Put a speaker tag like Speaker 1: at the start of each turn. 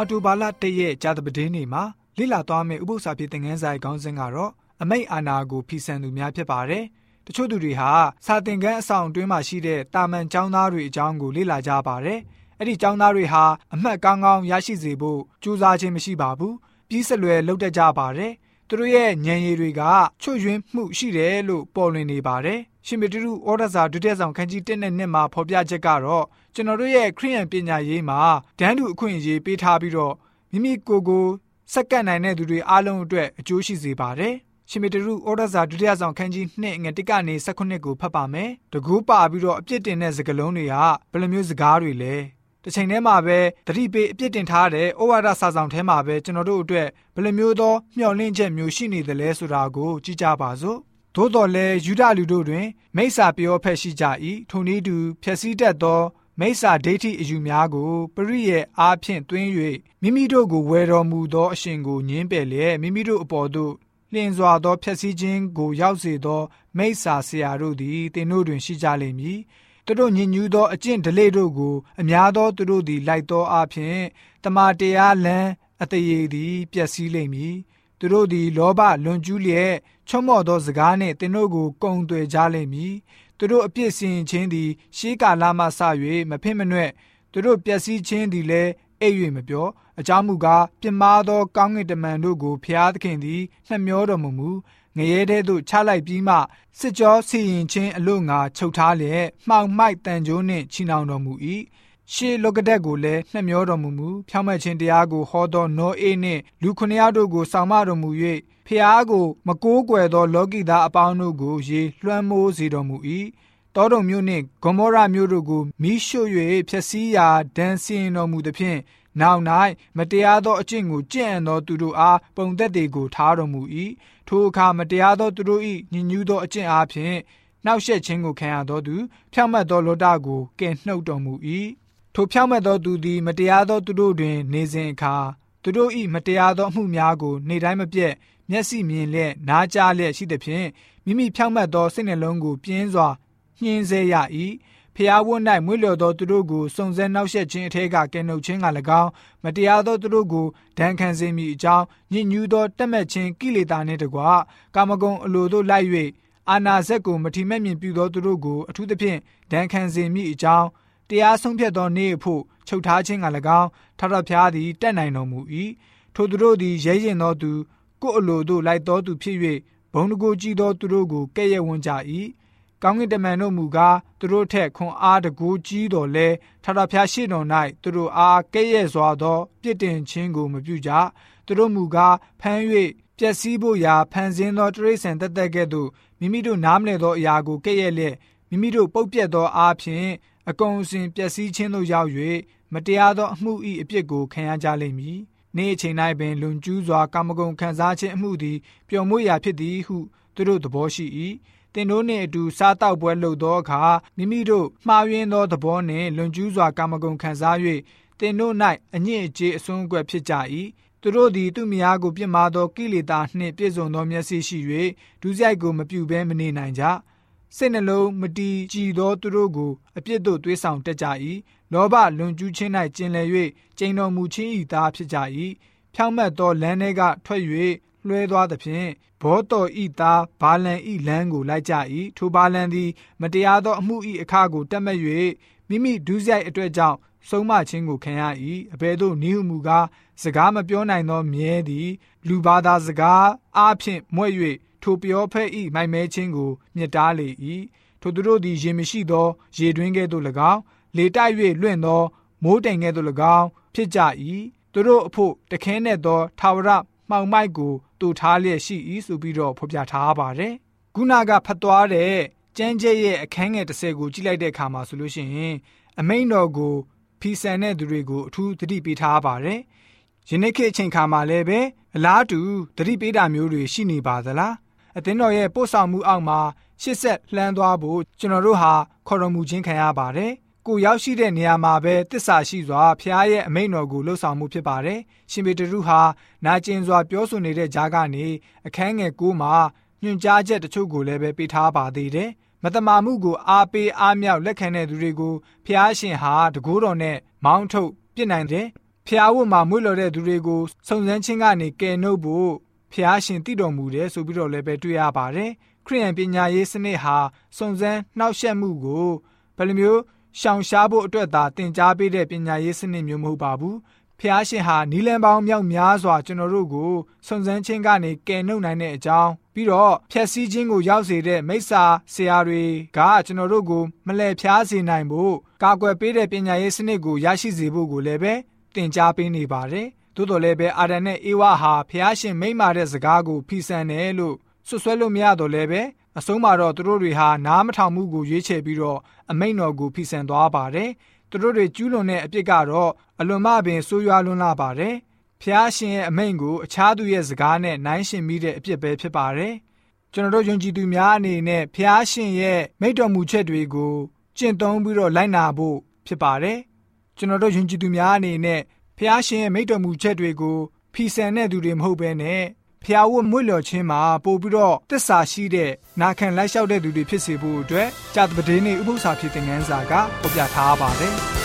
Speaker 1: အော်တိုဘာလ၁ရက်ကြာသပတေးနေ့မှာလိလာသွားမယ့်ဥပုသ္စာဖြစ်တဲ့ငန်းဆိုင်ခေါင်းစဉ်ကတော့အမိတ်အာနာကိုဖီဆန်သူများဖြစ်ပါတယ်။တချို့သူတွေဟာစာသင်ခန်းအဆောင်အတွင်းမှာရှိတဲ့တာမန်ကျောင်းသားတွေအကြောင်းကိုလေ့လာကြပါတယ်။အဲ့ဒီကျောင်းသားတွေဟာအမှတ်ကောင်းကောင်းရရှိစေဖို့ကြိုးစားခြင်းမရှိပါဘူး။ပြီးစလွယ်လုပ်တတ်ကြပါတယ်။ သူတို့ရဲ့ဉာဏ်ရည်တွေကချွတ်ယွင်းမှုရှိတယ်လို့ပေါ်လွင်နေပါတယ်။ရှင်မတူတူဩဒစာဒုတိယဆောင်ခန်းကြီး1နဲ့2မှာဖော်ပြချက်ကတော့ကျွန်တော်တို့ရဲ့ခရိယန်ပညာရေးမှာဒန်းတူအခွင့်အရေးပေးထားပြီးတော့မိမိကိုယ်ကိုစက္ကန့်နိုင်တဲ့သူတွေအားလုံးအတွက်အကျိုးရှိစေပါတယ်။ရှင်မတူတူဩဒစာဒုတိယဆောင်ခန်းကြီး2ငွေ1ကနေ18ကိုဖတ်ပါမယ်။တကူပါပြီးတော့အပြစ်တင်တဲ့စကားလုံးတွေကဘယ်လိုမျိုးစကားတွေလဲ။ တစ်ချိန်တည်းမှာပဲတတိပေးအပြစ်တင်ထားတဲ့ဩဝါဒစာဆောင်ထဲမှာပဲကျွန်တော်တို့အတွက်ဘယ်လိုမျိုးသောမျှော်လင့်ချက်မျိုးရှိနေသလဲဆိုတာကိုကြည့်ကြပါစို့သို့တော်လည်းယူဒလူတို့တွင် မိစ္ဆာပြောဖက်ရှိကြ၏ထိုနည်းတူဖြည့်ဆည်းတတ်သော မိစ္ဆာဒိဋ္ဌိအယူများကိုပရိရဲ့အားဖြင့်တွင်း၍မိမိတို့ကိုဝယ်တော်မူသောအရှင်ကိုညင်းပယ်လျက်မိမိတို့အပေါ်သို့လျင်စွာသောဖြည့်ဆည်းခြင်းကိုရောက်စေသော မိစ္ဆာဆရာတို့သည်သင်တို့တွင်ရှိကြလိမ့်မည် သူတို့ညဉ့်ညူးသောအကျင့်ဒလေတို့ကိုအများသောသူတို့သည်လိုက်သောအဖြစ်တမာတရားလန်းအတရေသည်ပျက်စီးလိမ့်မည်သူတို့သည်လောဘလွန်ကျူးလျက်ချော့မော့သောစကားနှင့်သင်တို့ကိုကုံသွယ်ကြလိမ့်မည်သူတို့အပြစ်စင်ခြင်းသည်ရှေးကာလမှစ၍မဖင့်မနှဲ့သူတို့ပျက်စီးခြင်းသည်လည်းအိပ်၍မပြောအကြောင်းမူကားပြစ်မှားသောကောင်းကင်တမန်တို့ကိုဖျားသခင်သည်နှမျောတော်မူမူ ငရဲတဲ့သို့ချလိုက်ပြီးမှစစ်ကြောစီရင်ခြင်းအလို့ငါချုပ်ထားလျက်မှောင်မိုက်တန်ကြိုးနှင့်ချီနှောင်တော်မူ၏ရှေးလောကဒက်ကိုလည်းနှမျောတော်မူမူဖြောင်းမဲ့ခြင်းတရားကိုဟောသောနောအေးနှင့်လူခုနှစ်ယောက်တို့ကိုဆောင်မတော်မူ၍ဖျားကိုမကိုးကွယ်သော လောကီသားအပေါင်းတို့ကိုရေလွှမ်းမိုးစေတော်မူ၏တောတုံမြို့နှင့်ဂေါမောရမြို့တို့ကိုမိရှို့၍ဖျက်ဆီးရာဒဏ်စီရင်တော်မူသဖြင့်နောက်၌မတရားသောအကျင့်ကိုကြင့်အံသောသူတို့အားပုံသက်တွေကိုထားတော်မူ၏ ထိုအခါမတရားသောသူတို့၏ညဉ့်ညူးသောအကျင့်အားဖြင့်နှောက်ယှက်ခြင်းကိုခံရသောသူဖြောင့်မတ်သောလောတာကိုကယ်နှုတ်တော်မူ၏ထိုဖြောင့်မတ်သောသူသည်မတရားသောသူတို့တွင် နေစဉ်အခါသူတို့၏မတရားသောအမှုများကို နေ့တိုင်းမပြတ်မျက်စိမြင်လျက်နားကြားလျက်ရှိသဖြင့်မိမိဖြောင့်မတ်သောစိတ်နှလုံးကိုပြင်းစွာညှင်းဆဲရ၏ ဖျားဝတ်၌မွေးလျော်သောသူတို့ကိုစုံစမ်းနှောက်ယှက်ခြင်းအထက်ကကယ်နှုတ်ခြင်းက၎င်းမတရားသောသူတို့ကိုဒဏ်ခံစေမိအကြောင်းညဉ့်ညူးသောတက်မဲ့ခြင်းကိလေသာနှင့်တကွကာမဂုဏ်အလိုတို့လိုက်၍အာနာဇက်ကိုမထီမဲ့မြင်ပြုသောသူတို့ကိုအထူးသဖြင့်ဒဏ်ခံစေမိအကြောင်းတရားဆုံးဖြတ်သောနေ့အဖို့ချုပ်ထားခြင်းက၎င်းထထဖျားသည်တက်နိုင်တော်မူ၏ထိုသူတို့သည်ရဲရင်သောသူကိုယ်အလိုတို့လိုက်သောသူဖြစ်၍ဘုံတကူကြည့်သောသူတို့ကိုကဲ့ရဲ့ဝန်းကြ၏ ကောင်းကင်တမန်တို့မူကားသူတို့ထက်ခွန်အားတကူကြီးတော်လဲထာဝရဘုရားရှိတော်၌သူတို့အားကဲ့ရဲ့စွာသောပြစ်တင်ခြင်းကိုမပြုကြသူတို့မူကားဖမ်း၍ပျက်စီးဖို့ရာဖန်ဆင်းသောတရိษံတက်တက်ကဲ့သို့မိမိတို့နားမလည်သောအရာကိုကဲ့ရဲ့လျက်မိမိတို့ပုတ်ပြက်သောအားဖြင့်အကုန်အစင်ပျက်စီးခြင်းသို့ရောက်၍မတရားသောအမှု၏အပြစ်ကိုခံရကြလိမ့်မည်နေ့အချိန်၌ပင်လွန်ကျူးစွာကာမဂုဏ်ခံစားခြင်းအမှုသည်ပျော်မွေ့ရာဖြစ်သည်ဟုသူတို့သဘောရှိ၏ တင်တို့နှင့်အတူစားတောက်ပွဲလုပ်သောအခါမိမိတို့မှားယွင်းသောသဘောနှင့်လွန်ကျူးစွာကာမဂုဏ်ခံစား၍တင်တို့၌အညစ်အကြေးအစွန်းအကွက်ဖြစ်ကြ၏သူတို့သည်သူ့မယားကိုပြစ်မှားသောကိလေသာနှင့်ပြည့်စုံသောမျက်စိရှိ၍ဒုစရိုက်ကိုမပြုဘဲမနေနိုင်ကြစိတ်နှလုံးမတည်ကြည်သောသူတို့ကိုအပြစ်တို့သွေးဆောင်တက်ကြ၏လောဘလွန်ကျူးခြင်း၌ကျင်လည်၍ကျိန်တော်မူခြင်း၏သားဖြစ်ကြ၏ဖြောင့်မတ်သောလမ်းထဲကထွက်၍ လွှဲသွားသဖြင့်ဘောတော်ဤသားဘာလန်ဤလန်းကိုလိုက်ကြ၏ထိုဘာလန်သည် မတရားသောအမှုဤအခကိုတက်မဲ့၍မိမိဒုစရိုက်အတွက်ကြောင့်ဆုံးမခြင်းကိုခံရ၏အဘယ်သို့နိဟုမူကားစကားမပြောနိုင်သောမြဲသည် လူဘာသာစကားအားဖြင့်မွဲ့၍ထိုပြောဖက်ဤမိုင်မဲခြင်းကိုမြစ်တားလေ၏ထိုသူတို့သည်ရေမရှိသော ရေတွင်းကဲ့သို့၎င်းလေတိုက်၍လွင့်သော မိုးတိမ်ကဲ့သို့၎င်းဖြစ်ကြ၏သူတို့အဖို့တခဲနဲ့သော ထာဝရမှောင်မိုက်ကို တူထားလျက်ရှိ၏ဆိုပြီးတော့ဖော်ပြထားပါတယ်။ခုနကဖတ်သွားတဲ့ကျမ်းကျက်ရဲ့အခန်းငယ်30ကိုကြည့်လိုက်တဲ့အခါမှာဆိုလို့ရှိရင်အမိန်တော်ကိုဖီဆန်တဲ့သူတွေကိုအထူးသတိပေးထားပါတယ်။ယနေ့ခေတ်အချိန်ခါမှာလည်းပဲအလားတူသတိပေးတာမျိုးတွေရှိနေပါသလား။အသင်းတော်ရဲ့ပို့ဆောင်မှုအောက်မှာရှစ်ဆက်လှမ်းသွားဖို့ကျွန်တော်တို့ဟာခေါ်တော်မူခြင်းခံရပါတယ်။ ကိုရောက်ရှိတဲ့နေရာမှာပဲတစ္ဆာရှိစွာဖျားရဲ့အမိန့်တော်ကိုလှုပ်ဆောင်မှုဖြစ်ပါတယ်။ရှင်ပေတရုဟာနာကျင်စွာပြောဆိုနေတဲ့ကြားကနေအခန်းငယ်9မှာညွှန်ကြားချက်တချို့ကိုလည်းပဲပေးထားပါသေးတယ်။မတမာမှုကိုအားပေးအားမြောက်လက်ခံတဲ့သူတွေကိုဖျားရှင်ဟာတကိုးတော်နဲ့မောင်းထုတ်ပြစ်နိုင်တယ်။ဖဖျားဝတ်မှာမွေ့လျော်တဲ့သူတွေကိုစုံစမ်းခြင်းကနေကယ်နှုတ်ဖို့ဖျားရှင်တည်တော်မူတယ်ဆိုပြီးတော့လည်းပဲတွေ့ရပါတယ်ခရိယန်ပညာရေးစနစ်ဟာစုံစမ်းနှောက်ယှက်မှုကိုဘယ်လိုမျိုး ရှောင်ရှားဖို့အတွက်သာတင် जा ပေးတဲ့ပညာရေးစနစ်မျိုးမဟုတ်ပါဘူးဖျားရှင်ဟာနီလန်ပေါင်းမြောက်များစွာကျွန်တော်တို့ကိုစုံစမ်းခြင်းကနေကယ်နှုတ်နိုင်တဲ့အကြောင်းပြီးတော့ဖြည့်ဆည်းခြင်းကိုရောက်စေတဲ့မိစ္ဆာဆရာတွေကကျွန်တော်တို့ကိုမလဲဖျားစေနိုင်ဖို့ကာကွယ်ပေးတဲ့ပညာရေးစနစ်ကိုရရှိစေဖို့ကိုလည်းပဲတင် जा ပေးနေပါတယ်သို့တော်လည်းပဲအာဒန်နဲ့အေဝါဟာဖျားရှင်မိမ့်မာတဲ့စကားကိုဖီဆန်တယ်လို့ဆွဆွဲလို့မရတော့လည်းပဲ အဆုံးမှာတော့သူတို့တွေဟာနားမထောင်မှုကိုရွေးချယ်ပြီးတော့အမိန့်တော်ကိုဖီဆန်သွားပါတယ်သူတို့တွေကျူးလွန်တဲ့အပြစ်ကတော့အလွန်မှပင်ဆိုးရွားလွန်းလာပါတယ်ဖျားရှင်ရဲ့အမိန့်ကိုအခြားသူရဲ့စကားနဲ့နိုင်ရှင်မိတဲ့အပြစ်ပဲဖြစ်ပါတယ်ကျွန်တော်တို့ယုံကြည်သူများအနေနဲ့ဖျားရှင်ရဲ့မိန့်တော်မူချက်တွေကိုကျင့်သုံးပြီးတော့လိုက်နာဖို့ဖြစ်ပါတယ်ကျွန်တော်တို့ယုံကြည်သူများအနေနဲ့ဖျားရှင်ရဲ့မိန့်တော်မူချက်တွေကိုဖီဆန်တဲ့သူတွေမဟုတ်ဘဲနဲ့ ဖျားဝတ်မွေ့လျော်ခြင်းမှာပို့ပြီးတော့တစ္ဆာရှိတဲ့နာခံလိုက်လျှောက်တဲ့သူတွေဖြစ်စေဖို့အတွက်ကြာတပဒေးနေဥပု္ပ္ပစာဖြစ်တဲ့ငန်းစာကဖော်ပြထားပါတယ်